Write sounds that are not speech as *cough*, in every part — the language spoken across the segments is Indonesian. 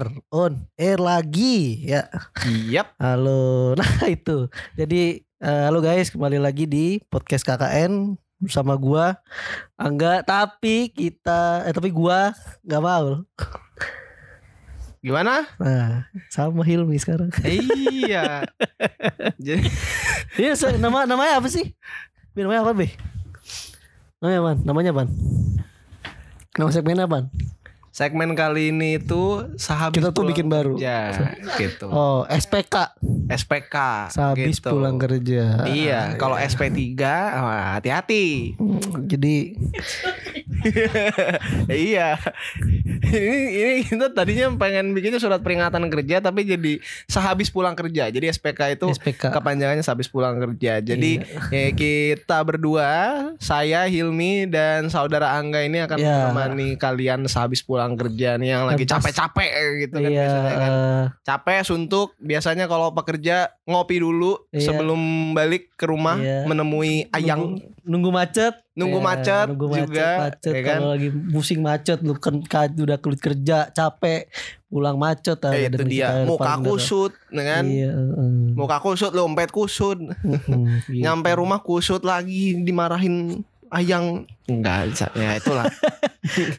3, 2, 1, we are on air lagi ya. Yap. Halo, *laughs* nah itu. Jadi eh, halo guys, kembali lagi di podcast KKN bersama gua Angga. Tapi kita, eh tapi gua nggak mau. Gimana? Nah, sama Hilmi sekarang. iya. *laughs* Jadi Ini se- nama namanya apa sih? Namanya apa, Be? Namanya apa? Namanya apa? Nama segmennya apa? Segmen kali ini tuh sahabis Kita tuh pulang bikin baru. kerja, gitu. Oh, SPK. SPK. Sehabis gitu. pulang kerja. Iya, kalau SP3 wah, hati-hati. Hmm, Jadi *laughs* iya. ini ini kita tadinya pengen bikinnya surat peringatan kerja tapi jadi sehabis pulang kerja. Jadi SPK itu SPK. kepanjangannya sehabis pulang kerja. Jadi Iya. ya, kita berdua, saya Hilmi dan saudara Angga ini akan Iya. menemani kalian sehabis pulang kerja nih yang lagi capek-capek gitu kan Iya, biasanya kan. eh, Capek suntuk biasanya kalau pekerja ngopi dulu Iya. sebelum balik ke rumah Iya. menemui ayang nunggu, nunggu macet, Nunggu Ya, macet nunggu macet, juga, macet. ya kan? Kalau lagi pusing macet, lu kan ka- udah kulit kerja, capek, pulang macet, Eh, ada itu dia kita muka depan kusut dengan Iya, heeh. muka kusut lompet kusut Hmm, *laughs* gitu. nyampe rumah kusut lagi dimarahin ayang enggak ya itulah *laughs*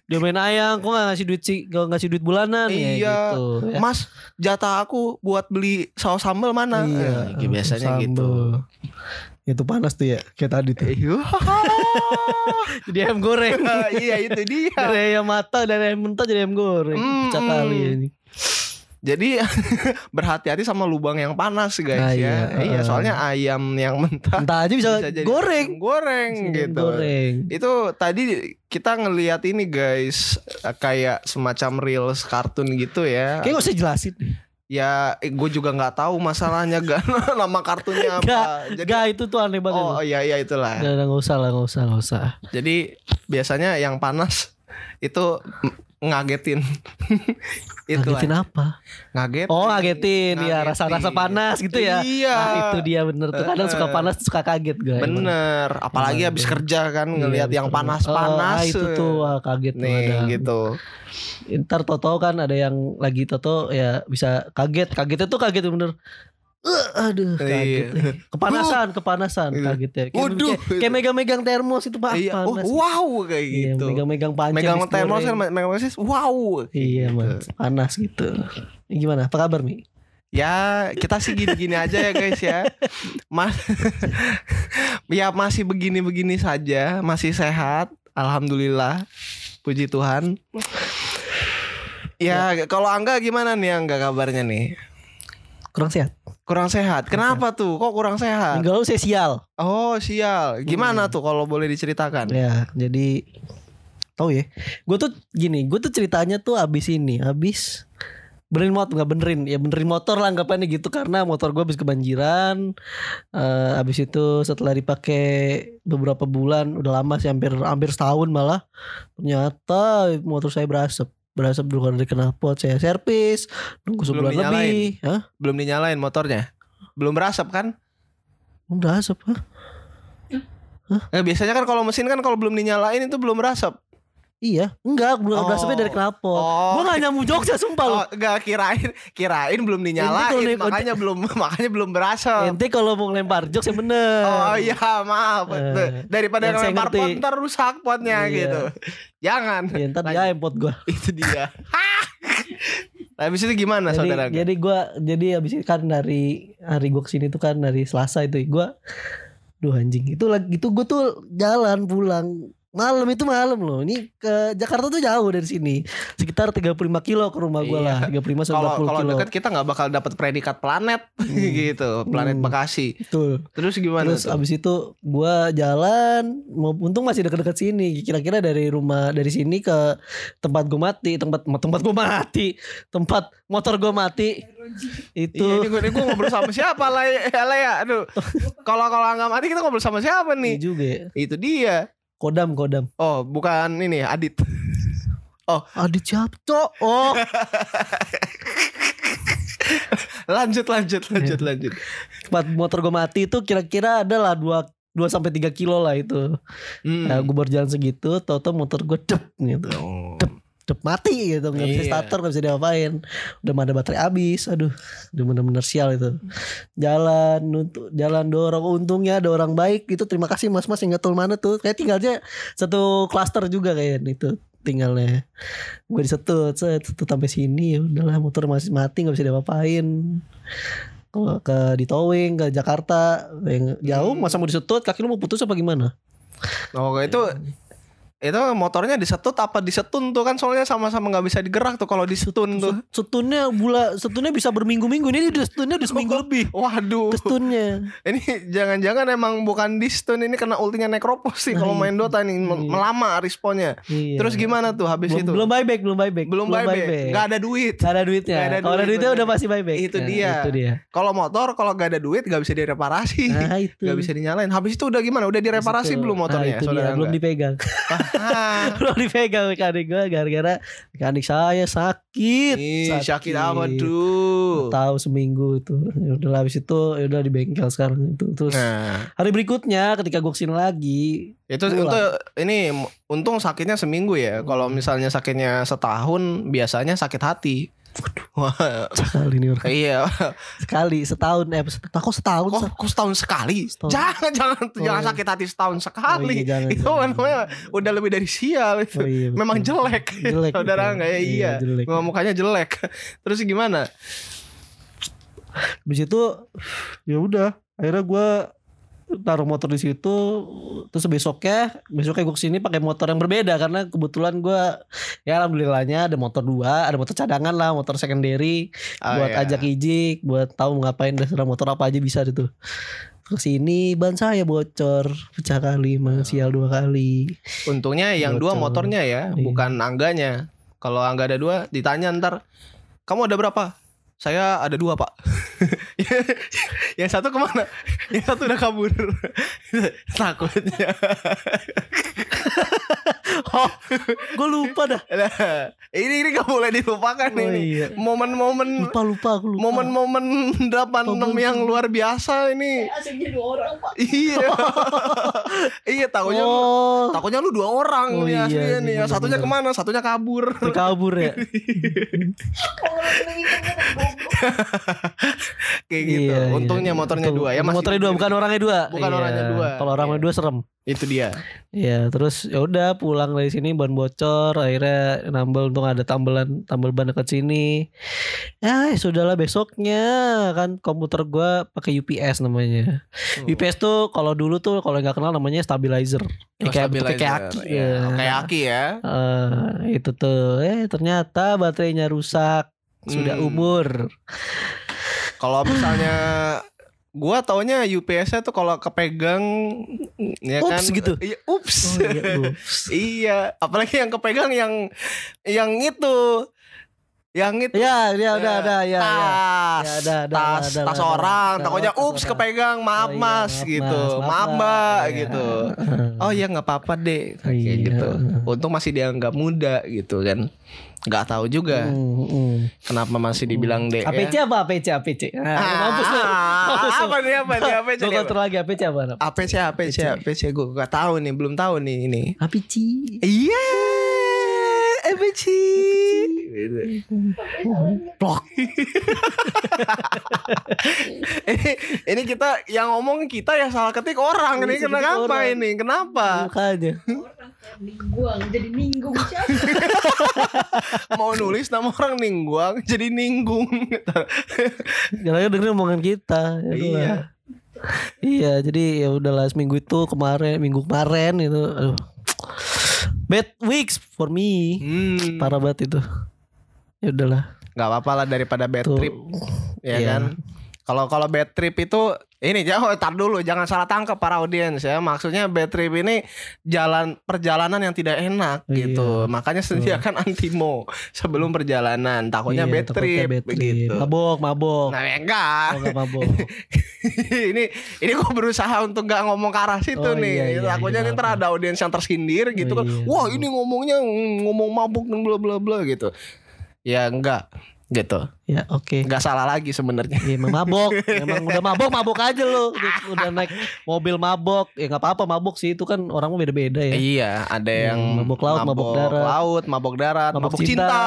Dia main ayang, kok gak ngasih duit sih, gak ngasih duit bulanan ya Iya. gitu. Ya. mas jatah aku buat beli saus sambal mana Iya, Eh, biasanya sambel. gitu Itu panas tuh ya, kayak tadi tuh. Iya. *laughs* Jadi ayam goreng. *laughs* iya itu dia dari ayam mata dari ayam mentah jadi ayam goreng. Pecah hmm. kali ini. Jadi *laughs* berhati-hati sama lubang yang panas guys Ah, ya iya, iya uh. soalnya ayam yang mentah Entah aja bisa, bisa jadi goreng. goreng Bisa gitu Goreng. itu tadi kita ngelihat ini guys eh, kayak semacam reels kartun gitu ya Kayak gak usah jelasin. ya gue juga nggak tahu masalahnya *laughs* gak nama kartunnya apa Gak, jadi gak itu tuh aneh banget. oh iya iya itulah Gak, gak usah lah, gak usah, gak usah. jadi biasanya yang panas itu ngagetin *laughs* itu Ngagetin apa? ngaget Oh ngagetin, ya Ngagetin. rasa-rasa panas gitu ya. Iya. Nah, itu dia bener tuh. Kadang suka panas suka kaget gue. bener apalagi Emang habis bener. kerja kan ngelihat yang Oh, ah, panas-panas itu tuh wah, kaget tuh nih ada. gitu Ntar Toto kan ada yang lagi Toto ya bisa kaget. Kagetnya tuh kaget bener. Eh, aduh kaget. Iya. Kepanasan, kepanasan Iya. kaget ya. Kayak, kayak, kayak megang-megang termos itu pak iya oh, panas. wow kayak Iya, gitu megang-megang panci. megang termos kan megang mesin wow Iya, Gitu. man. panas gitu. Gimana? Apa kabar Mi? Ya kita sih gini-gini aja ya guys ya Mas *laughs* Ya masih begini-begini saja Masih sehat Alhamdulillah Puji Tuhan Ya, kalau Angga gimana nih Angga kabarnya nih Kurang sehat. Kurang sehat Kenapa tuh kok kurang sehat Minggu lalu saya sial. Oh sial Gimana Hmm. tuh kalau boleh diceritakan Ya, jadi tahu ya. Gue tuh gini, gue tuh ceritanya tuh abis ini, abis benerin motor nggak benerin ya benerin motor lah anggapannya gitu karena motor gue habis kebanjiran Eh abis itu setelah dipakai beberapa bulan udah lama sih hampir hampir setahun malah ternyata motor saya berasap berasap dulu dari knalpot saya servis nunggu Belum sebulan dinyalain? lebih Hah? Belum dinyalain motornya Belum berasap kan udah asap Hah? Eh, Biasanya kan kalau mesin kan kalau belum dinyalain itu belum berasap iya enggak belum Oh. berasapnya dari knalpot Oh. gue gak nyambung jokesnya sumpah lu Oh, enggak kirain kirain belum dinyalain makanya belum *laughs* makanya belum berasa. Ente kalau mau ngelempar jokes yang bener. Oh iya maaf Eh, daripada yang ngerti. pot ntar rusak potnya Iya. gitu. Jangan. Ya, ntar dia import gua. Itu dia. *laughs* Habis itu gimana jadi, saudara? jadi gua jadi habis itu kan dari hari gua ke sini tuh kan dari Selasa itu gua Duh anjing itu lagi itu gua tuh jalan pulang malam itu malam loh ini ke Jakarta tuh jauh dari sini sekitar 35 kilo ke rumah gua lah 35 sampai Kalau 40 kalau kilo dekat kita nggak bakal dapat predikat planet *laughs* gitu, planet Hmm. Bekasi. betul Terus gimana Terus tuh? abis itu gua jalan, mau untung masih dekat-dekat sini. Kira-kira dari rumah dari sini ke tempat gua mati, tempat tempat gua mati, tempat motor gua mati. Itu Iya, ini gue, ini gue ngobrol sama siapa lah ya, lah *laughs* ya. Aduh. *laughs* Kalau kalau nggak mati kita ngobrol sama siapa nih? juga ya. Itu dia. Kodam kodam. Oh, bukan ini Adit. Adit siapa? Cok. Oh, *laughs* lanjut lanjut lanjut Iya. lanjut. tempat motor gua mati itu kira-kira adalah dua 2 sampai 3 kilo lah itu. Hmm. Nah, gue baru jalan segitu, tau-tau motor gue dep gitu. Oh. Cep mati gitu nggak bisa Iya. starter nggak bisa diapain. Udah mana baterai habis aduh. Udah bener-bener sial itu. Jalan untuk jalan dorong. Untungnya ada orang baik itu terima kasih mas mas yang nggak tahu mana tuh. Kayak tinggalnya satu klaster juga kayak itu tinggalnya. Gue disetut set setut sampai sini. Ya udahlah motor masih mati nggak bisa diapa-apain kalau ke di towing ke Jakarta yang jauh masa mau disetut? Kaki lu mau putus apa gimana? Oh itu itu motornya disetut apa disetun tuh kan soalnya sama-sama nggak bisa digerak tuh kalau disetun tuh. setunnya bula setunnya bisa berminggu-minggu ini udah setunnya udah seminggu *laughs* lebih Waduh. setunnya Ini jangan-jangan emang bukan distun ini kena ultinya nekropos sih kalau main Dota nih Iya. melama responnya. Iya. Terus gimana tuh habis belum, itu? belum buyback belum buyback Belum buyback. Gak ada duit. Nggak ada duitnya Nggak ada kalau ada duit, duitnya bener. udah pasti buyback Itu Nah, dia. itu dia Kalau motor kalau gak ada duit gak bisa direparasi. nah itu Gak bisa dinyalain. Habis itu udah gimana? Udah direparasi belum motornya? nah, itu dia. belum dipegang *laughs* Belum dipegang mekanik gue gara-gara mekanik saya sakit Ih, sakit apa tuh? tahu seminggu itu ya udah habis itu ya udah di bengkel sekarang itu terus Nah, hari berikutnya ketika gue ke sini lagi itu Pulang. untuk ini untung sakitnya seminggu ya. Kalau misalnya sakitnya setahun, biasanya sakit hati. Wah, sekali nih orang iya. sekali setahun eh setahun kok setahun Kok, kok setahun sekali? Setahun. Jangan, jangan, Oh, jangan iya. sakit hati setahun sekali. Oh, iya, jangan, itu jangan. namanya udah lebih dari sial itu. Oh, iya, betul. Memang jelek. Jelek, Saudara enggak ya? Iya, Iya. jelek. Memang mukanya jelek. Terus gimana? Habis itu ya udah akhirnya gue taruh motor di situ terus besoknya besoknya gue ke sini pakai motor yang berbeda karena kebetulan gue ya alhamdulillahnya ada motor dua ada motor cadangan lah motor secondary Ah, buat iya. ajak ijik buat tahu ngapain dasar motor apa aja bisa itu ke sini ban saya bocor pecah kali sial dua kali Untungnya yang dua Bocor. motornya ya, Iya. bukan angganya. Kalau angga ada dua, ditanya ntar, kamu ada berapa? Saya ada dua pak. *laughs* yang satu ke mana? Yang satu udah kabur. *laughs* Takutnya. *laughs* oh gue lupa dah ini ini gak boleh dilupakan Oh, ini. iya. Momen-momen lupa lupa aku lupa momen-momen 86 yang luar biasa ini. asiknya dua orang pak iya. iya, takutnya lu, oh takutnya lu dua orang Oh, nih iya, aslinya nih. iya, Yang satunya ke mana? Satunya kabur. kabur ya *laughs* Kayak gitu. Iya, iya. Untungnya motornya Betul. dua ya. masih motornya dua bukan orangnya dua Bukan Iya. orangnya dua. kalau orangnya Iya. dua serem Itu dia. Iya terus ya udah pulang dari sini ban bocor akhirnya nambel untung ada tambelan tambel ban dekat sini ya ya sudahlah besoknya kan komputer gua pakai UPS namanya Hmm. UPS tuh kalau dulu tuh kalau nggak kenal namanya stabilizer Ya, Oh, kayak bentuknya kayak stabilizer. aki Iya, ya. Kayak aki ya. Eh, itu tuh eh ternyata baterainya rusak sudah Hmm. umur Kalau misalnya gua taunya UPS-nya tuh kalau kepegang ya kan. Ups, gitu. Iya, ups. oh, iya, ups. *laughs* iya, apalagi yang kepegang yang yang itu. Yang itu ya ya udah ada ya ya tas, Ya, ada, ada, tas, ada, tas orang, takutnya tas ups kepegang, maaf Oh, iya, mas, maaf, gitu, Mas, maaf maaf, mbak. Iya. gitu. Oh ya nggak apa-apa deh, kayak Iya. gitu. Untung masih dianggap muda gitu kan, nggak tahu juga Hmm, hmm. kenapa masih dibilang deh. APC ya. apa APC APC nah, Ah, mampus lu mampus apa nih apa nih APC nih? counter lagi APC apa APC APC APC gue gak tahu nih, belum tahu nih ini. APC Iya, APC. blok ini ini kita yang ngomong kita yang salah ketik orang ini ketik kenapa orang. ini kenapa makanya Ningguang jadi ninggung siapa? *laughs* mau nulis nama orang ningguang jadi ninggung Karena dengerin omongan kita ya Iya. Iya jadi ya udahlah seminggu itu kemarin Minggu kemarin itu aduh. Bad weeks for me. Hmm, Parah banget itu. Ya udahlah. Nggak apa-apa lah daripada bad Tuh. trip ya Iya. kan? Kalau kalau bad trip itu ini jangan tar dulu jangan salah tangkap para audiens ya maksudnya bad trip ini jalan perjalanan yang tidak enak Iya. gitu makanya sediakan antimo sebelum perjalanan takutnya Iya, bad trip begitu Mabok mabok nah ya enggak Oh enggak mabok *laughs* ini ini gue berusaha untuk gak ngomong ke arah situ Oh, nih. iya, iya, Takutnya iya, ntar maaf, ada audiens yang tersindir gitu Oh, kan. iya, Wah iya. ini ngomongnya ngomong mabuk dan bla bla bla gitu. Ya enggak. Gitu Ya oke. nggak salah lagi sebenarnya Ya, emang mabok, *laughs* emang udah mabok mabok aja lo. Udah, naik mobil mabok, ya nggak apa-apa mabok sih itu kan orang mah beda-beda ya. iya ada yang Hmm, mabok laut, mabok darat. laut mabok darat Mabok mabok, cinta. cinta,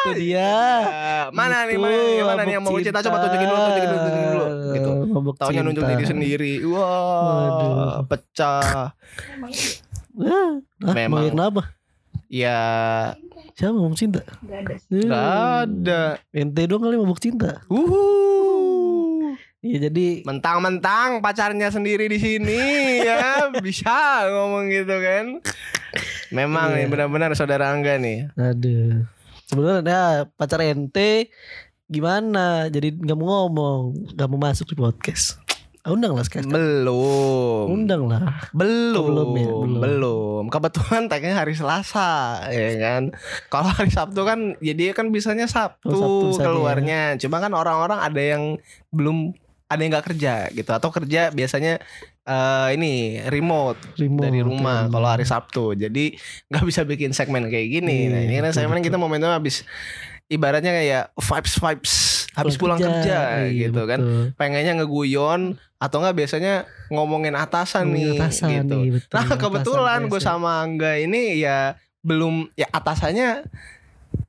Itu dia. Ah, mana nih Gitu, mana nih mana nih yang mabok mau cinta coba tunjukin dulu tunjukin dulu tunjukin dulu gitu Mabok Taunya nunjuk cinta. diri sendiri Wah Waduh. Pecah Ah, ah, Memang. mau kenapa? Ya Siapa mabuk cinta? Gak ada sih. Gak ada Ente doang kali mabuk cinta. Uhuh. Iya jadi Mentang-mentang pacarnya sendiri di sini *laughs* ya bisa ngomong gitu kan. Memang Iya. nih benar-benar saudara Angga nih. Aduh. Sebenarnya pacar ente gimana? Jadi nggak mau ngomong, nggak mau masuk di podcast. Undang lah sekarang. Belum. Undang lah. Belum, belum ya? belum, Belum. Kebetulan tagnya hari Selasa, ya kan. Kalau hari Sabtu kan, ya dia kan bisanya Sabtu, Oh, Sabtu keluarnya. Cuma kan orang-orang ada yang belum, ada yang nggak kerja gitu, atau kerja biasanya eh ini remote, Remote, dari rumah. ya. Kalau hari Sabtu, jadi nggak bisa bikin segmen kayak gini. nah Iya, ini kan betul, segmen kita momentum habis, ibaratnya kayak vibes vibes habis pulang kerja, Iya, gitu kan betul. pengennya ngeguyon atau enggak biasanya ngomongin atasan Ngomongin nih atasan gitu. nih, betul. Nah kebetulan gue sama Angga ini ya belum ya atasannya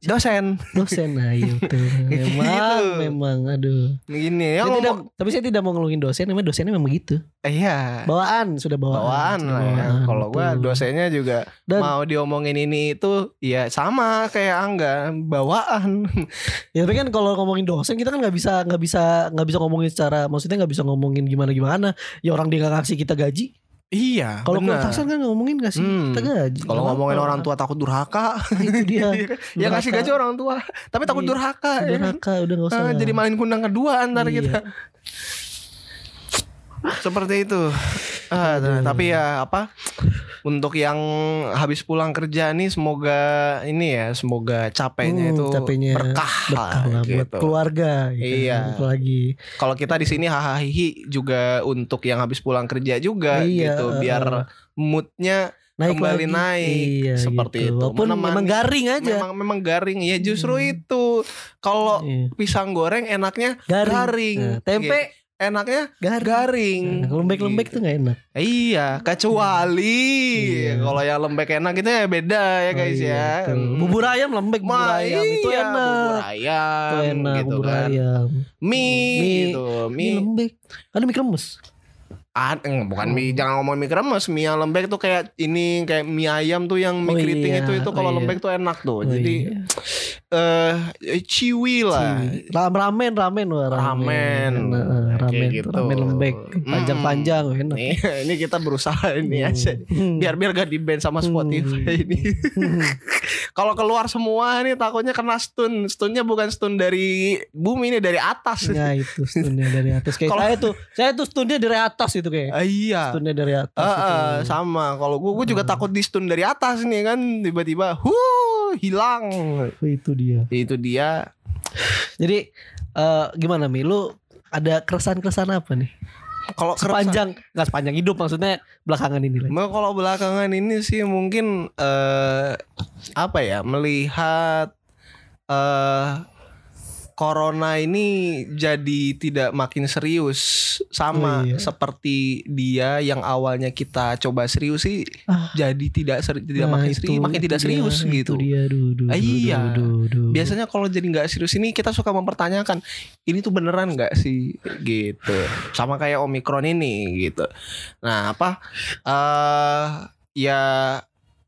dosen dosen nah *laughs* betul. Memang Gitu. memang aduh. gini ya tidak, ngomong tapi saya tidak mau ngeluhin dosen, memang dosennya memang gitu. iya Bawaan sudah bawaan. bawaan lah ya. Kalau betul. dosennya juga Dan- mau diomongin ini itu ya sama kayak Angga bawaan. *laughs* Ya tapi kan kalau ngomongin dosen kita kan nggak bisa nggak bisa nggak bisa ngomongin secara maksudnya nggak bisa ngomongin gimana gimana. Ya orang dia nggak ngasih kita gaji. Iya. Kalau atasan kan ngomongin ngasih Hmm. kita gaji. Kalau ngomongin apa-apa. orang tua takut durhaka. itu dia. *laughs* ya ngasih gaji orang tua, tapi takut Iya. durhaka. ya kan? Durhaka udah nggak usah. Ah, lah. jadi main kundang kedua antar Iya. kita. *laughs* Seperti itu. Ah, tapi ya apa? Untuk yang habis pulang kerja nih semoga ini ya, semoga capeknya Hmm, itu capeknya berkah, berkah lah buat gitu. keluarga. gitu. Iya. Apalagi Kalau kita di sini hahaha juga untuk yang habis pulang kerja juga Iya, gitu, biar moodnya naik kembali lagi. naik Iya, seperti gitu. itu. Walaupun Menemani- memang garing aja. Memang memang garing ya justru Hmm. itu. Kalau Iya. pisang goreng enaknya garing. garing. Nah, tempe enaknya garing. garing. Nah, lembek-lembek tuh nggak enak. Iya, kecuali Iya. kalau yang lembek enak itu ya beda ya Oh, guys iya, ya. betul. Hmm. Bubur ayam lembek bubur Ma, ayam itu iya, enak. Bubur ayam Itu enak gitu bubur kan. ayam. Mie, Mie. gitu. Mie Mie, lembek. Ada mie kremes. Ad- eh, bukan Oh. mie, jangan ngomong mie kremes, mie yang lembek tuh kayak ini kayak mie ayam tuh yang mie Oh, keriting iya. itu itu kalau Oh, iya. lembek tuh enak tuh. Oh, Jadi iya. eh ciwi lah. Ciwi. Ram- ramen ramen wah Ramen. Enak, eh, Kayak ramen gitu. ramen lembek panjang-panjang enak. Nih, *laughs* ini kita berusaha ini Hmm. aja. Hmm. Biar biar gak di sama Spotify Hmm. ini. *laughs* Kalau keluar semua nih takutnya kena stun. Stunnya bukan stun dari bumi ini dari atas. Nah itu stunnya dari atas kayak Kalau- saya tuh saya tuh stunnya dari atas itu kayak Ah, iya. stunnya dari atas itu. ah, sama. Kalau gua, gua juga Hmm. takut di stun dari atas nih kan tiba-tiba, huh, hilang. Oh, itu dia Itu dia. jadi eh, gimana mi lu ada keresahan-keresahan apa nih Kalau sepanjang nggak sepanjang hidup maksudnya belakangan ini lah kalau belakangan ini sih mungkin eh apa ya melihat eh corona ini jadi tidak makin serius sama Oh, iya. seperti dia yang awalnya kita coba serius sih Ah. jadi tidak seri- tidak Nah, makin itu- serius makin itu tidak dia, serius itu gitu. dia duh, duh, Ah, iya. duh, duh, duh. Biasanya kalau jadi nggak serius ini kita suka mempertanyakan ini tuh beneran nggak sih gitu. Sama kayak omikron ini gitu. Nah apa? eh ya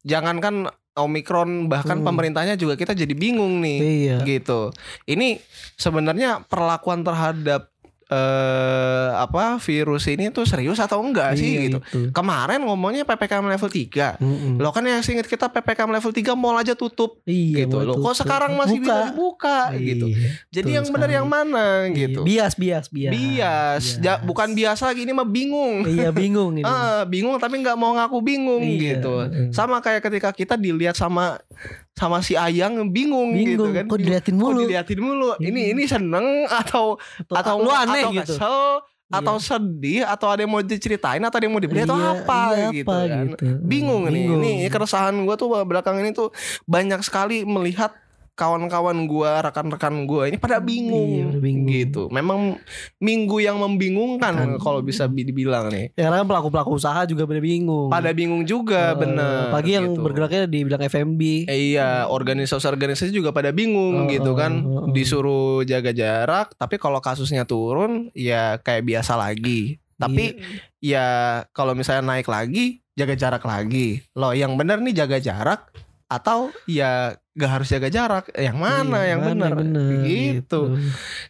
jangankan omikron bahkan Hmm. pemerintahnya juga kita jadi bingung nih iya gitu. Ini sebenarnya perlakuan terhadap eh apa virus ini tuh serius atau enggak sih Iya, gitu. itu. Kemarin ngomongnya PPKM level 3. Mm-mm. Lo kan yang seinget kita PPKM level 3 mall aja tutup iya gitu loh. Kok sekarang masih Buka. bisa dibuka gitu. Iya, Jadi betul yang benar yang mana Iya, gitu. bias bias bias Bias, Ja- bukan biasa lagi ini mah bingung. iya bingung ini *laughs* Ah, bingung tapi nggak mau ngaku bingung Iya, gitu. mm. Sama kayak ketika kita dilihat sama sama si Ayang bingung, gitu bingung kan. kok diliatin Kok mulu diliatin mulu. Ini Iya. ini seneng atau atau lu aneh atau gitu kesel atau sedih atau ada yang mau diceritain atau ada yang mau dibeli atau Iya, apa iya, gitu apa kan. gitu. Bingung nih. Bingung. Ini keresahan gue tuh belakangan ini tuh banyak sekali melihat kawan-kawan gua, rekan-rekan gua ini pada bingung, Iya, pada bingung. gitu. Memang minggu yang membingungkan Kan. kalau bisa bi- dibilang nih. Ya karena pelaku pelaku usaha juga pada bingung. Pada bingung juga, Eh, bener. Pagi yang gitu. bergeraknya di bilang FMB. Eh, iya, organisasi-organisasi juga pada bingung Oh, gitu kan. oh, oh. Disuruh jaga jarak, tapi kalau kasusnya turun ya kayak biasa lagi. Tapi Iya. ya kalau misalnya naik lagi, jaga jarak lagi. Loh, yang benar nih jaga jarak atau ya gak harus jaga jarak? Yang mana Iya, yang benar? bener, Gitu.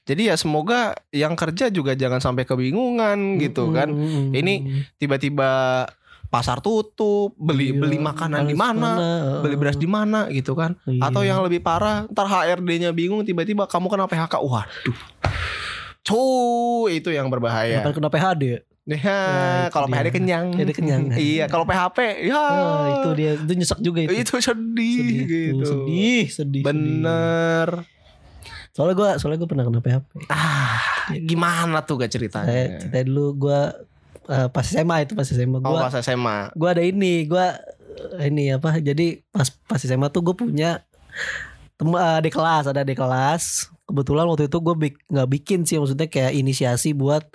Jadi ya semoga yang kerja juga jangan sampai kebingungan gitu Mm-mm, kan. Ini Tiba-tiba pasar tutup, beli Iya, beli makanan di mana? beli beras di mana gitu kan Iya. atau yang lebih parah ntar HRD-nya bingung tiba-tiba kamu kena PHK waduh cuy itu yang berbahaya Bukan kena PHD ya? Ya Nah, itu kalau. PHD kenyang PHD kenyang. *laughs* iya kalau PHP ya Ah, itu dia itu nyesek juga itu. itu sedih, Sedih, gitu sedih, sedih. bener sedih. Soalnya gue soalnya gue pernah kena PHP. ah gimana tuh gak Saya ceritanya cerita dulu gue uh, pas SMA itu pas SMA oh gue pas SMA gue ada ini gue ini apa jadi pas pas SMA tuh gue punya tem uh, di kelas ada di kelas kebetulan waktu itu gue bik, nggak bikin sih maksudnya kayak inisiasi buat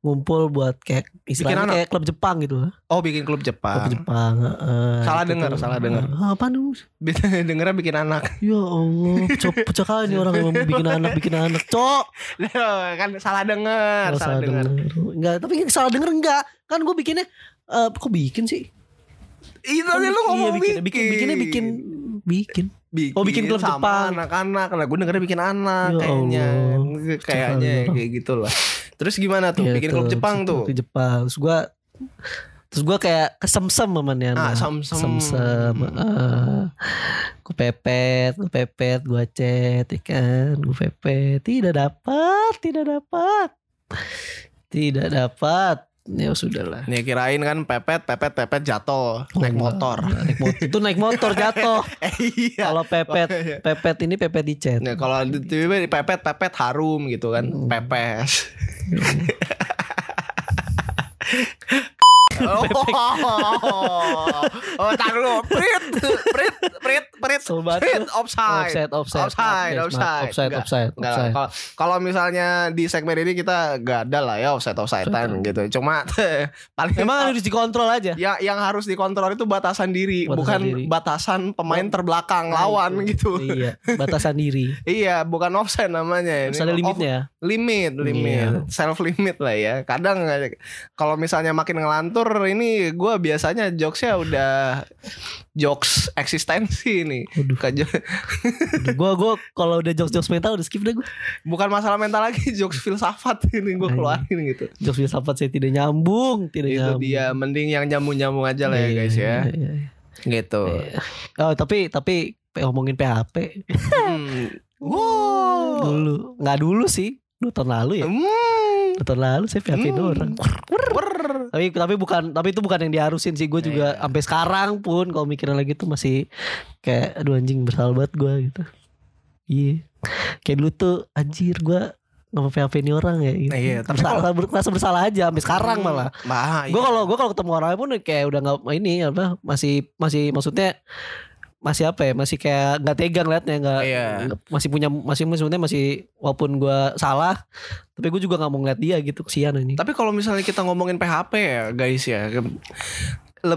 ngumpul buat kayak istilahnya kayak klub Jepang gitu. Oh bikin klub klub Jepang Jepang uh, Salah gitu dengar, salah dengar. Apa nih *laughs* dengernya bikin anak. Ya Allah pecah, pecah kali nih orang yang mau bikin anak bikin anak cok. *laughs* Kan salah denger Oh, salah denger. enggak tapi salah denger enggak kan gue bikinnya eh kok bikin sih? Itu Kan tadi lu iya, ngomong bikin, bikin. bikinnya bikin bikin Oh, bikin klub sama Jepang. anak-anak lah gue dengernya bikin anak Ya kayaknya Allah. kayaknya kayak gitulah terus gimana tuh bikin Gitu, klub Jepang tuh Klub Jepang. Terus gua terus gua kayak kesemsem mamanya Ah, semsem. Semsem. eh. Gua pepet, gua pepet, gua chat ikan, gua pepet. Tidak dapat, tidak dapat. Tidak dapat. Ya sudahlah. Nih kirain kan pepet pepet pepet jatuh naik Oh, motor. Naik motor. Itu naik motor jatuh. *laughs* iya. Kalau pepet, pepet ini pepet di chat. Nah, kalau di pepet pepet harum gitu kan, Hmm. pepes. *laughs* oh, *laughs* oh, tar dulu, prit, prit, prit, prit, Sobat prit, offside, Offside, offside, offside, offside, offside, offside, offside. Kalau kalau misalnya di segmen ini kita gak ada lah ya offside offsidean gitu. Cuma *laughs* paling Memang harus dikontrol aja. ya yang harus dikontrol itu batasan diri, Batasan bukan diri. batasan pemain Oh. terbelakang Nah, lawan itu. gitu. Iya, batasan diri. *laughs* Iya, bukan offside namanya. Ada Off- limitnya ya. Limit, limit, Iya. self limit lah ya. Kadang kalau misalnya makin ngelantur ini gue biasanya jokesnya udah jokes eksistensi nih. Kaja- gue gue kalau udah jokes jokes mental udah skip deh gue. Bukan masalah mental lagi, jokes filsafat ini gue Iya. keluarin gitu. Jokes filsafat saya tidak nyambung, tidak Itu nyambung. dia, mending yang nyambung-nyambung aja lah ya Iya, guys ya. iya, iya. Gitu. Iya. Oh tapi tapi ngomongin PHP Hmm. Wow. dulu nggak dulu sih dua tahun lalu ya Hmm. dua tahun lalu saya PHP Hmm. orang tapi tapi bukan tapi itu bukan yang diharusin sih gue juga Iya. sampai sekarang pun kalau mikirin lagi tuh masih kayak aduh anjing bersalah banget gue gitu iya kayak dulu tuh anjir gue ngapa PHP ini orang ya gitu. Iya, tapi bersalah, ber- merasa bersalah aja sampai sekarang Hmm. malah Bah, gue kalau gue kalau ketemu orang pun kayak udah nggak ini apa masih masih maksudnya masih apa ya masih kayak nggak tegang liatnya nggak Iya. masih punya masih maksudnya masih walaupun gue salah tapi gue juga nggak mau ngeliat dia gitu kesian ini. Tapi kalau misalnya kita ngomongin PHP ya guys ya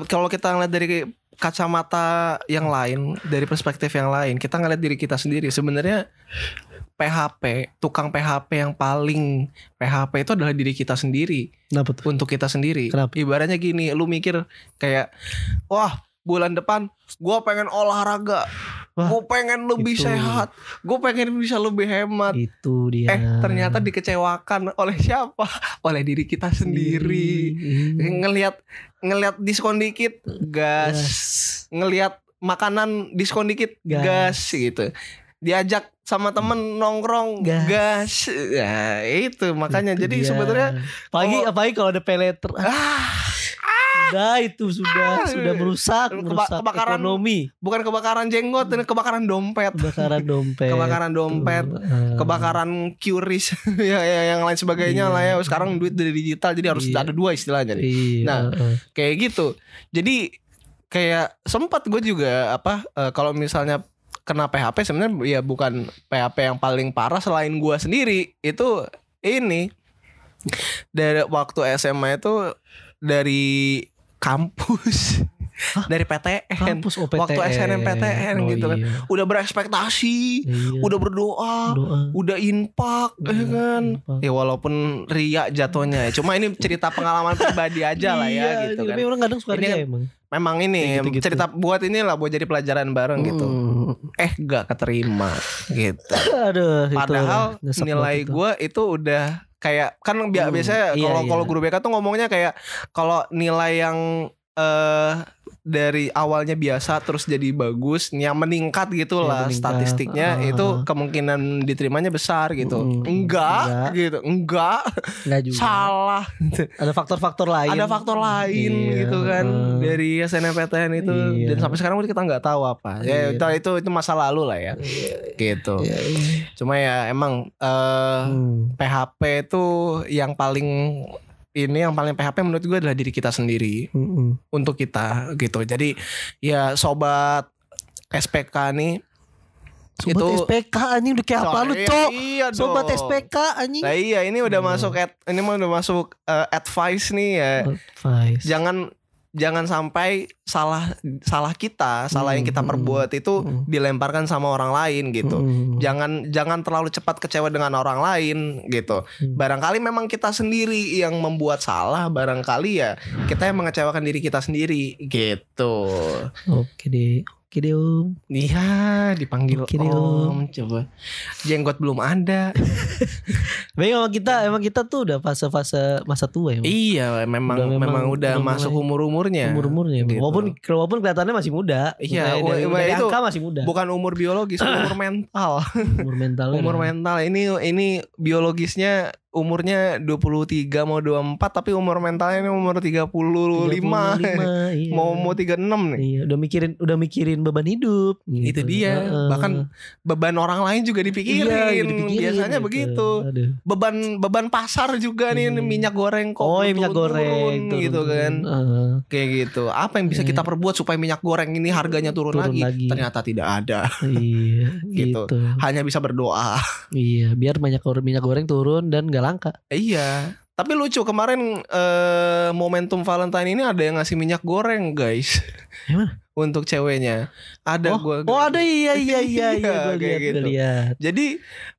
Kalau kita ngeliat dari kacamata yang lain Dari perspektif yang lain Kita ngeliat diri kita sendiri. Sebenarnya PHP Tukang PHP yang paling PHP itu adalah diri kita sendiri. Kenapa tuh? Untuk kita sendiri. Kenapa? Ibaratnya gini Lu mikir kayak Wah bulan depan Gua pengen olahraga Gue pengen lebih itu. sehat Gue pengen bisa lebih hemat itu dia Eh ternyata dikecewakan oleh siapa? *laughs* Oleh diri kita sendiri. Ngelihat ngelihat diskon dikit gas. Ngelihat makanan diskon dikit Gas. gas, gitu. Diajak sama temen nongkrong Gas. gas. Ya itu makanya Itu jadi dia. sebenarnya apalagi kalau- apalagi kalau ada peleter ah, sudah itu sudah Ah, sudah merusak keba- merusak kebakaran ekonomi bukan kebakaran jenggot, ini kebakaran dompet. kebakaran dompet Kebakaran dompet, eh. Kebakaran QRIS *laughs* ya, ya, yang lain sebagainya Iya. lah ya. Sekarang duit dari digital jadi harus Iya. ada dua istilahnya nih. Iya, Nah, eh. kayak gitu jadi kayak sempat gue juga apa eh, kalau misalnya kena PHP sebenarnya ya bukan PHP yang paling parah selain gua sendiri itu ini dari waktu SMA itu dari kampus dari PTN Kampus OPTN. waktu SNMPTN Oh, gitu kan iya. udah berekspektasi Iya. udah berdoa Doa. udah ya Iya, kan infak. ya walaupun ria jatuhnya ya. cuma ini cerita pengalaman pribadi aja lah ya Iya, gitu kan Tapi orang kadang suka Ini ria emang. memang ini Kayak gitu-gitu. cerita buat inilah buat jadi pelajaran bareng gitu Hmm. eh gak keterima gitu *laughs* Aduh, itu padahal nyesek nilai itu. gue itu udah kayak kan bi- Hmm, biasanya iya, kalau iya. kalau guru BK tuh ngomongnya kayak kalau nilai yang eh dari awalnya biasa terus jadi bagus yang meningkat gitu Ya, lah meningkat. statistiknya Ah, itu kemungkinan diterimanya besar gitu Mm, enggak, enggak. gitu enggak Enggak juga. salah Ada faktor-faktor lain. ada faktor lain Iya, gitu kan heeh. dari SNMPTN itu Iya. dan sampai sekarang kita nggak tahu apa ya Iya. itu itu masa lalu lah ya gitu Iya, iya. cuma ya emang eh Hmm. PHP itu yang paling ini yang paling PHP menurut gue adalah diri kita sendiri Mm-mm. untuk kita gitu jadi ya sobat SPK nih Sobat Itu- SPK anjing udah kayak apa lu, Cok? iya Sobat dong. SPK anjing. Nah iya ini udah Hmm. masuk ad, ini mah udah masuk eh, advice nih ya Advice. jangan jangan sampai salah salah kita salah yang kita Hmm, perbuat itu hmm. dilemparkan sama orang lain gitu jangan jangan terlalu cepat kecewa dengan orang lain gitu Hmm. barangkali memang kita sendiri yang membuat salah barangkali ya kita yang mengecewakan diri kita sendiri gitu Oke deh. Oke deh, Om. Iya dipanggil Oke deh, om coba jenggot belum ada *laughs* Tapi emang kita emang kita tuh udah fase-fase masa tua ya. Iya memang Udah memang, memang- udah, masuk umur Umur-umurnya. Bang. gitu. Walaupun walaupun kelihatannya masih muda. Iya, Dari- dari, itu angka masih muda. bukan umur biologis *coughs* umur mental umur mentalnya. *laughs* umur lah. mental ini ini biologisnya umurnya 23 mau 24 tapi umur mentalnya ini umur 35, 35, iya. mau mau 36 nih Iya, udah mikirin udah mikirin beban hidup. Itu gitu. dia. Heeh. Bahkan beban orang lain juga dipikirin. Iya, dipikirin Biasanya gitu. begitu. Aduh. Beban beban pasar juga nih Hmm. minyak goreng kok Oh, ya minyak goreng gitu kan. Heeh. Kayak gitu. Apa yang bisa Iya. kita perbuat supaya minyak goreng ini harganya turun, Turun lagi? lagi. Ternyata tidak ada. iya, *laughs* Gitu. gitu. Hanya bisa berdoa. Iya, biar minyak goreng minyak goreng turun dan gak langka. iya. Tapi lucu kemarin eh, momentum Valentine ini ada yang ngasih minyak goreng, guys. Gimana? *laughs* Untuk ceweknya. Ada oh, gua oh ada iya iya *laughs* iya iya Iya, gue kayak lihat gitu. gue lihat. Jadi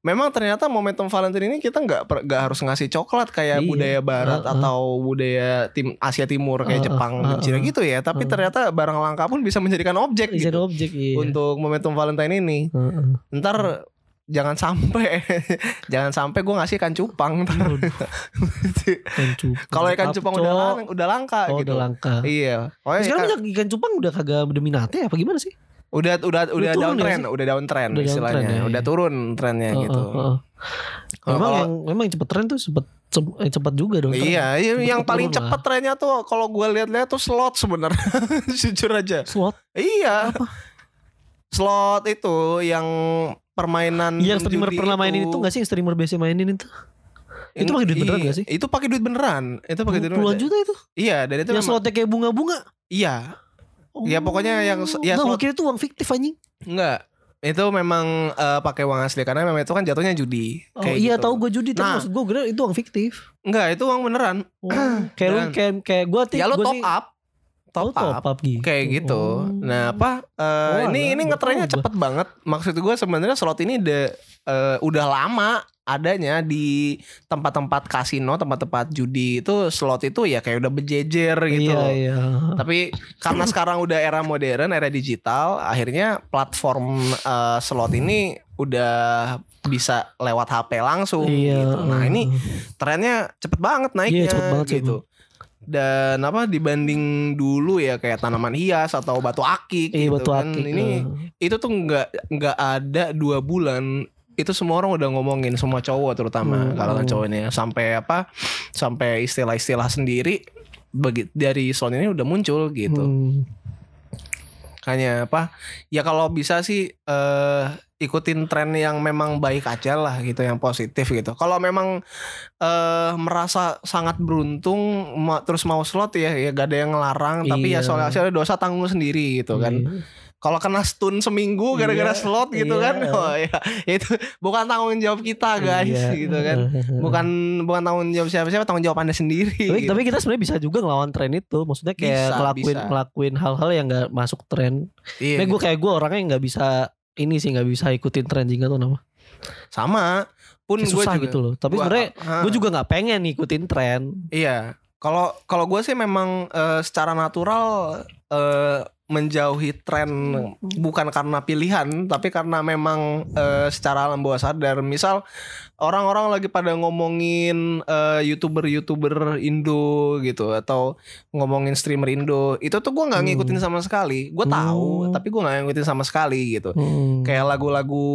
memang ternyata momentum Valentine ini kita nggak nggak harus ngasih coklat kayak Iya. budaya Barat Uh-uh. atau budaya tim Asia Timur kayak Uh-uh, Jepang dan uh-uh. Cina gitu ya. Tapi Uh-uh. ternyata barang langka pun bisa menjadikan objek Jadi gitu objek iya. untuk momentum Valentine ini. Heeh. Ntar jangan sampai *laughs* jangan sampai gue ngasih *laughs* ikan cupang. Kalau ikan cupang udah lang- udah langka oh, gitu. udah langka. Iya. Oh, Sekarang ikan- ikan cupang udah kagak ada minatnya apa gimana sih? udah udah udah down ya trend, sih? udah down trend Udah down istilahnya. trend ya, udah turun trennya Heeh, gitu. heeh. Kalau- Memang kalau- yang memang yang cepet tren tuh cepet cep- eh, cepat juga dong. Iya, iya, Cepet yang paling lah. cepet trennya tuh kalau gue lihat-lihat tuh slot sebenarnya. *laughs* Jujur aja. Slot Iya. Slot itu yang permainan yang streamer pernah mainin itu gak sih yang streamer biasa mainin itu? Itu pakai duit beneran Iya, gak sih? Itu pakai duit beneran. Itu pakai duit Puluhan juta itu. Iya, dan itu yang memang- slotnya kayak bunga-bunga. Iya, Ya, pokoknya yang- ya, Nggak, slot- itu uang fiktif anjing. enggak. Itu memang eh, pakai uang asli karena memang itu kan jatuhnya judi. Oh Kayak iya gitu. tahu gue judi tapi Nah. maksud gue kira itu uang fiktif. Enggak, itu uang beneran. Oh, kayak lu kayak kayak gue Ya lo top sih- up. Oh, Top up. top up gitu. kayak gitu. Oh. Nah apa? eh, Oh, ini ini ngetrennya gua. cepet banget. Maksud gue sebenarnya slot ini udah eh, udah lama adanya di tempat-tempat kasino, tempat-tempat judi itu slot itu ya kayak udah berjejer gitu. Iya iya. Tapi karena sekarang udah era modern, era digital, akhirnya platform eh, slot ini udah bisa lewat HP langsung Iya. gitu. Nah, ini trennya cepet banget naiknya Iya, cepet banget gitu. Dan apa dibanding dulu ya kayak tanaman hias atau batu akik Iya gitu batu kan. akik. Ini eh. itu tuh nggak nggak ada dua bulan itu semua orang udah ngomongin semua cowok terutama Hmm. kalangan cowok ini sampai apa sampai istilah-istilah sendiri bagi dari sound ini udah muncul gitu Hmm. hanya apa ya kalau bisa sih eh ikutin tren yang memang baik aja lah gitu yang positif gitu kalau memang eh merasa sangat beruntung ma- terus mau slot ya ya gak ada yang ngelarang tapi ya Iya. soalnya soalnya dosa tanggung sendiri gitu kan Iya. kalau kena stun seminggu gara-gara Iya, slot gitu iya. kan oh ya itu bukan tanggung jawab kita guys Iya. gitu kan bukan bukan tanggung jawab siapa-siapa tanggung jawab anda sendiri tapi, gitu. tapi kita sebenarnya bisa juga ngelawan tren itu maksudnya kayak Bisa, ngelakuin bisa. ngelakuin hal-hal yang nggak masuk tren iya, Nah, gue kayak gue orangnya nggak bisa ini sih nggak bisa ikutin tren juga tuh nama sama. Pun gue susah juga gitu loh. Tapi sebenarnya ah, gue juga nggak pengen ngikutin tren. Iya. Kalau kalau gue sih memang eh, secara natural eh, menjauhi tren bukan karena pilihan tapi karena memang eh, secara alam bawah sadar misal orang-orang lagi pada ngomongin eh, youtuber-youtuber Indo gitu atau ngomongin streamer Indo itu tuh gue nggak Hmm. ngikutin sama sekali gue tahu Hmm. tapi gue nggak ngikutin sama sekali gitu Hmm. kayak lagu-lagu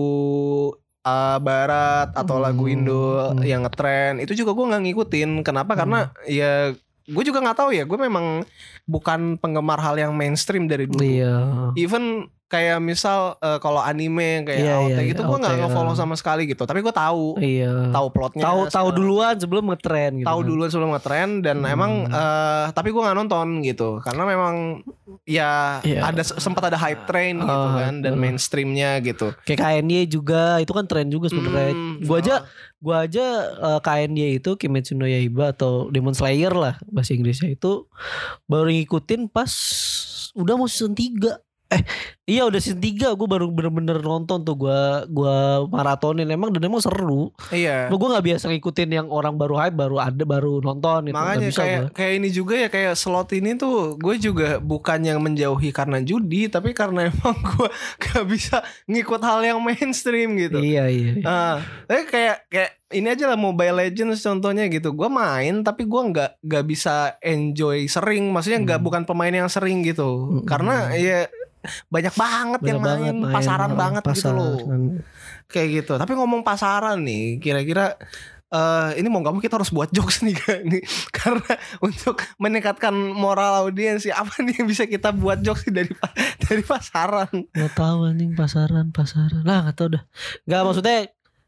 uh, barat atau lagu Hmm. Indo Hmm. yang ngetren itu juga gue nggak ngikutin kenapa karena ya gue juga nggak tahu ya gue memang bukan penggemar hal yang mainstream dari dulu. Iya. Even kayak misal uh, kalau anime kayak Iya, AOT iya, gitu iya, gue nggak nge-follow sama sekali gitu. Tapi gue tahu iya. tahu plotnya tahu tahu duluan sebelum ngetren gitu tahu kan. duluan sebelum ngetren dan Hmm. emang eh, tapi gue nggak nonton gitu. Karena memang ya Iya. ada sempat ada hype train gitu Ah, kan dan ah. mainstreamnya gitu. Kayak KNY juga itu kan tren juga sebenarnya. Hmm, gua aja gua aja eh, KNY itu Kimetsu no Yaiba atau Demon Slayer lah bahasa Inggrisnya itu baru ngikutin pas udah mau season 3 eh iya udah season 3 gue baru bener-bener nonton tuh gua gua maratonin emang dan emang seru iya gue nggak biasa ngikutin yang orang baru hype baru ada baru nonton gitu Makanya bisa kayak gua. kayak ini juga ya kayak slot ini tuh gue juga bukan yang menjauhi karena judi tapi karena *laughs* emang gue gak bisa ngikut hal yang mainstream gitu. iya iya, iya. Tapi kayak kayak ini aja lah Mobile Legends contohnya gitu. Gue main tapi gue nggak nggak bisa enjoy sering. Maksudnya nggak Hmm. bukan pemain yang sering gitu. Hmm. Karena ya banyak banget yang Banyak main, banget pasaran eh, banget gitu loh. pasaran. kayak gitu. Tapi ngomong pasaran nih, kira-kira eh ini mau nggak mau kita harus buat jokes nih *laughs* kan nih. Karena untuk meningkatkan moral audiens ya apa nih yang bisa kita buat jokes dari dari pasaran? Gak tahu anjing pasaran pasaran. Lah gak tahu dah. Nggak maksudnya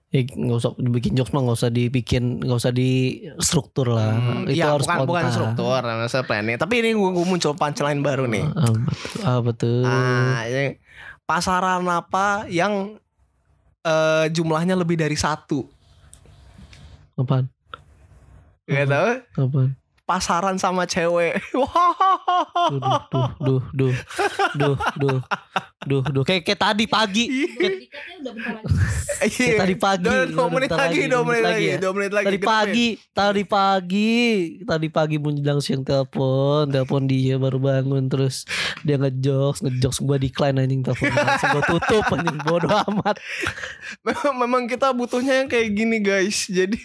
ya nggak usah dibikin jokes mah nggak usah dibikin nggak usah di struktur lah. Hmm, itu ya, harus bukan bukan struktur masa planning. Tapi ini gue muncul punchline baru nih. Ah, betul, ah, betul. ah ini pasaran apa yang eh, jumlahnya lebih dari satu? Apaan? Gak tahu. Apaan? Pasaran sama cewek. Wah *laughs* duh duh duh duh duh. Duh duh duh kayak kayak tadi pagi. Kayak, udah bentar lagi. Iya. tadi pagi. dua, menit bentar lagi dua menit lagi ya. dua menit lagi tadi pagi tadi pagi. Tadi pagi menjelang siang telepon. Telepon dia baru bangun terus dia ngejokes ngejokes gua decline anjing. Telepon gua tutup *laughs* anjing. Bodoh amat. Memang, memang kita butuhnya yang kayak gini guys. Jadi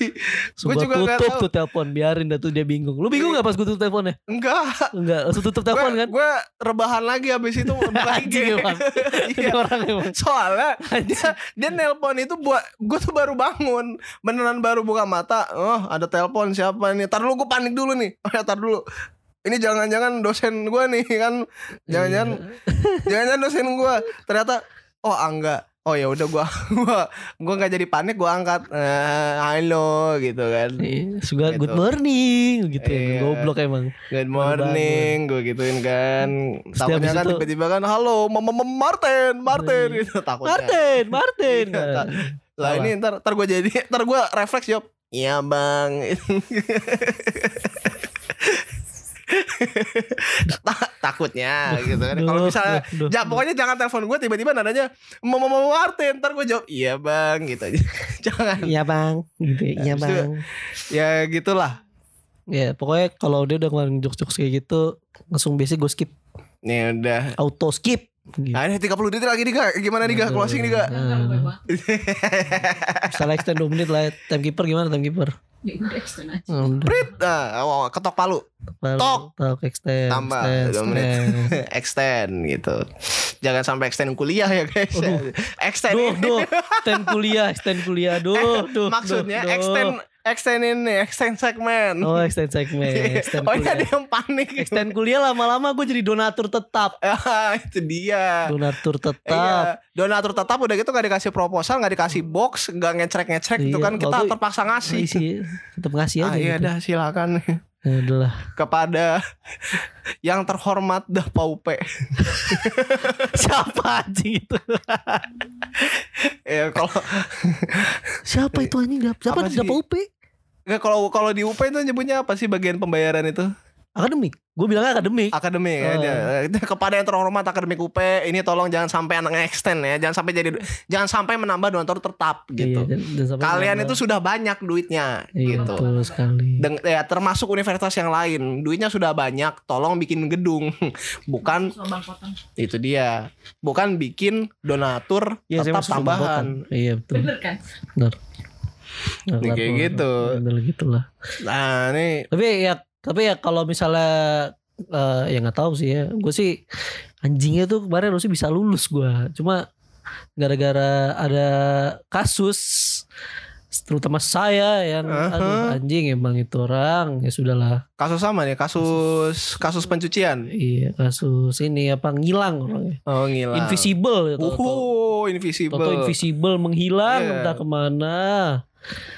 gue Gua juga tutup tahu. tuh telepon biarin dah tuh dia bingung. Lu bingung gak pas gua tutup teleponnya? Enggak enggak langsung tutup telepon kan? gue rebahan lagi habis itu *laughs* buka IG *laughs* Iya. orang emang soalnya dia dia nelpon itu buat gue tuh baru bangun. Beneran baru buka mata. Oh ada telepon siapa nih? Tar dulu gue panik dulu nih. Oh ya tar dulu. Ini jangan-jangan dosen gue nih kan? Jangan-jangan Iya. jangan-jangan dosen gue ternyata oh angga oh ya udah gue *laughs* gue gue nggak jadi panik gue angkat eh, halo gitu kan Iya, suka Gitu. good morning gitu ya. Iya. Goblok emang. Good morning, gue gituin kan. Takutnya kan itu- tiba-tiba kan, halo, mama Mama Martin, Martin Iya. gitu takutnya. Martin, *laughs* Martin. Iya, Lah ini ntar ntar gue jadi *laughs* ntar gue refleks jawab. Iya bang. Ta- *laughs* takutnya gitu kan. Kalau misalnya, duh, duh, ya pokoknya jangan telepon gue tiba-tiba nadanya Mama Mama Martin. Ntar gue jawab iya bang gitu aja. *laughs* jangan. Iya bang, gitu ya. Iya bang. Ya gitulah. Ya pokoknya kalau dia udah ngeluarin jokes-jokes kayak gitu langsung biasa gue skip Nih udah. auto skip. Gitu. Nah ini 30 detik lagi nih kak Gimana nih kak. Closing nih kak *laughs* bang. Misalnya extend 2 menit lah. Timekeeper gimana timekeeper? Ya udah extend aja. Oh, udah. Prit nah, oh, Ketok palu Baru Tok. Tok extend. Tambah extend, menit. extend. *laughs* Extend gitu Jangan sampai extend kuliah ya guys Aduh. Extend Duh, duh, extend kuliah, extend kuliah, duh, duh. Maksudnya duh, duh. Extend ini Extend segmen Oh, extend segmen, extend Oh ini ada yang panik Extend kuliah lama-lama gue jadi donatur tetap. *laughs* Ah, Itu dia Donatur tetap. Iya, donatur tetap udah gitu gak dikasih proposal, gak dikasih box, gak ngecek-ngecek gitu Iya, kan kita waktu- terpaksa ngasih. Isi, tetap ngasih aja. Ah iya gitu. dah silakan. Ya udahlah. kepada yang terhormat dah Paupe. *laughs* Siapa anjing itu? *laughs* ya kalau Siapa itu anjing? Siapa Apa di sih? Dapa UP? nggak, kalau kalau di UP itu nyebutnya apa sih bagian pembayaran itu? Akademik. Gue bilangnya akademik. Akademik ya. Oh. dia- kepada yang terhormat akademik UP ini tolong jangan sampai anak extend ya, jangan sampai jadi jangan sampai menambah donatur tetap gitu. Iya, dan- dan Kalian nambah. itu sudah banyak duitnya Iya, gitu. betul sekali. Dan ya termasuk universitas yang lain, duitnya sudah banyak, tolong bikin gedung. *laughs* Bukan itu dia. Bukan bikin donatur Iya, saya tetap tambahan. Iya, betul. Bener kan? Benar. Nih, kayak gitu. Gitu lah. Nah, ini Tapi ya tapi ya kalau misalnya eh, ya nggak tahu sih ya. Gue sih anjingnya tuh kemarin harusnya bisa lulus gua. Cuma gara-gara ada kasus terutama saya yang Aha. aduh anjing emang itu orang ya sudahlah kasus sama nih, kasus kasus pencucian. iya kasus ini apa ngilang orangnya Oh, gila. invisible ya, Oh, invisible. Toto invisible menghilang Iya. entah ke mana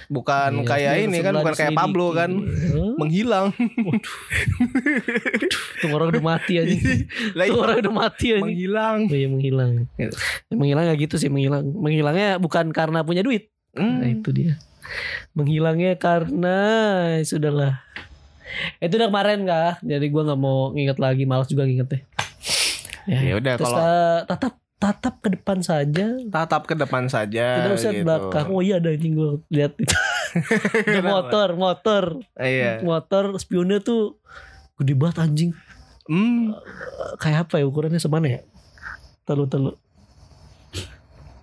Bukan Iya, kayak ini kan, bukan kayak. Pablo kan. Hah? Menghilang. Tuh orang udah mati aja Lah, Tuh iya, orang udah mati aja menghilang. Oh iya menghilang. Gitu. Ya, menghilang ya gitu sih menghilang. Menghilangnya bukan karena punya duit. Nah Hmm. itu dia. Menghilangnya karena ya sudahlah. Itu udah kemarin kah? Jadi gua nggak mau nginget lagi, malas juga ngingetnya. Ya udah Terus kalau eh, tatap tatap ke depan saja. tatap ke depan saja Tidak usah gitu. belakang. Oh iya ada anjing gua lihat itu. *laughs* Ada motor, motor, Iya. motor spionnya tuh gede banget anjing. Hmm. Kayak apa ya ukurannya semana ya? Telu telu.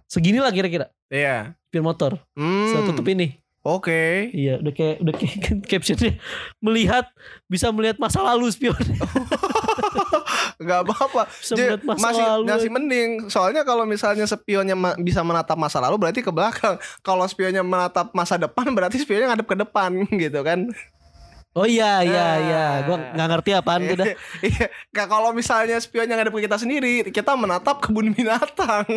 Segini lah kira-kira. Iya. Spion motor. Hmm. Saya tutup ini. Oke. Iya, udah kayak udah kayak *laughs* captionnya melihat bisa melihat masa lalu spion. *laughs* Gak apa-apa. *laughs* Masih lalu. masih mending. Soalnya kalau misalnya spionnya ma- bisa menatap masa lalu berarti ke belakang. *laughs* Kalau spionnya menatap masa depan *laughs* berarti spionnya ngadep ke depan gitu kan. Oh iya iya Nah. iya, gua nggak ngerti apaan tuh dah. Iya. Ka- Kalau misalnya spionnya ngadep ke kita sendiri, kita menatap kebun binatang.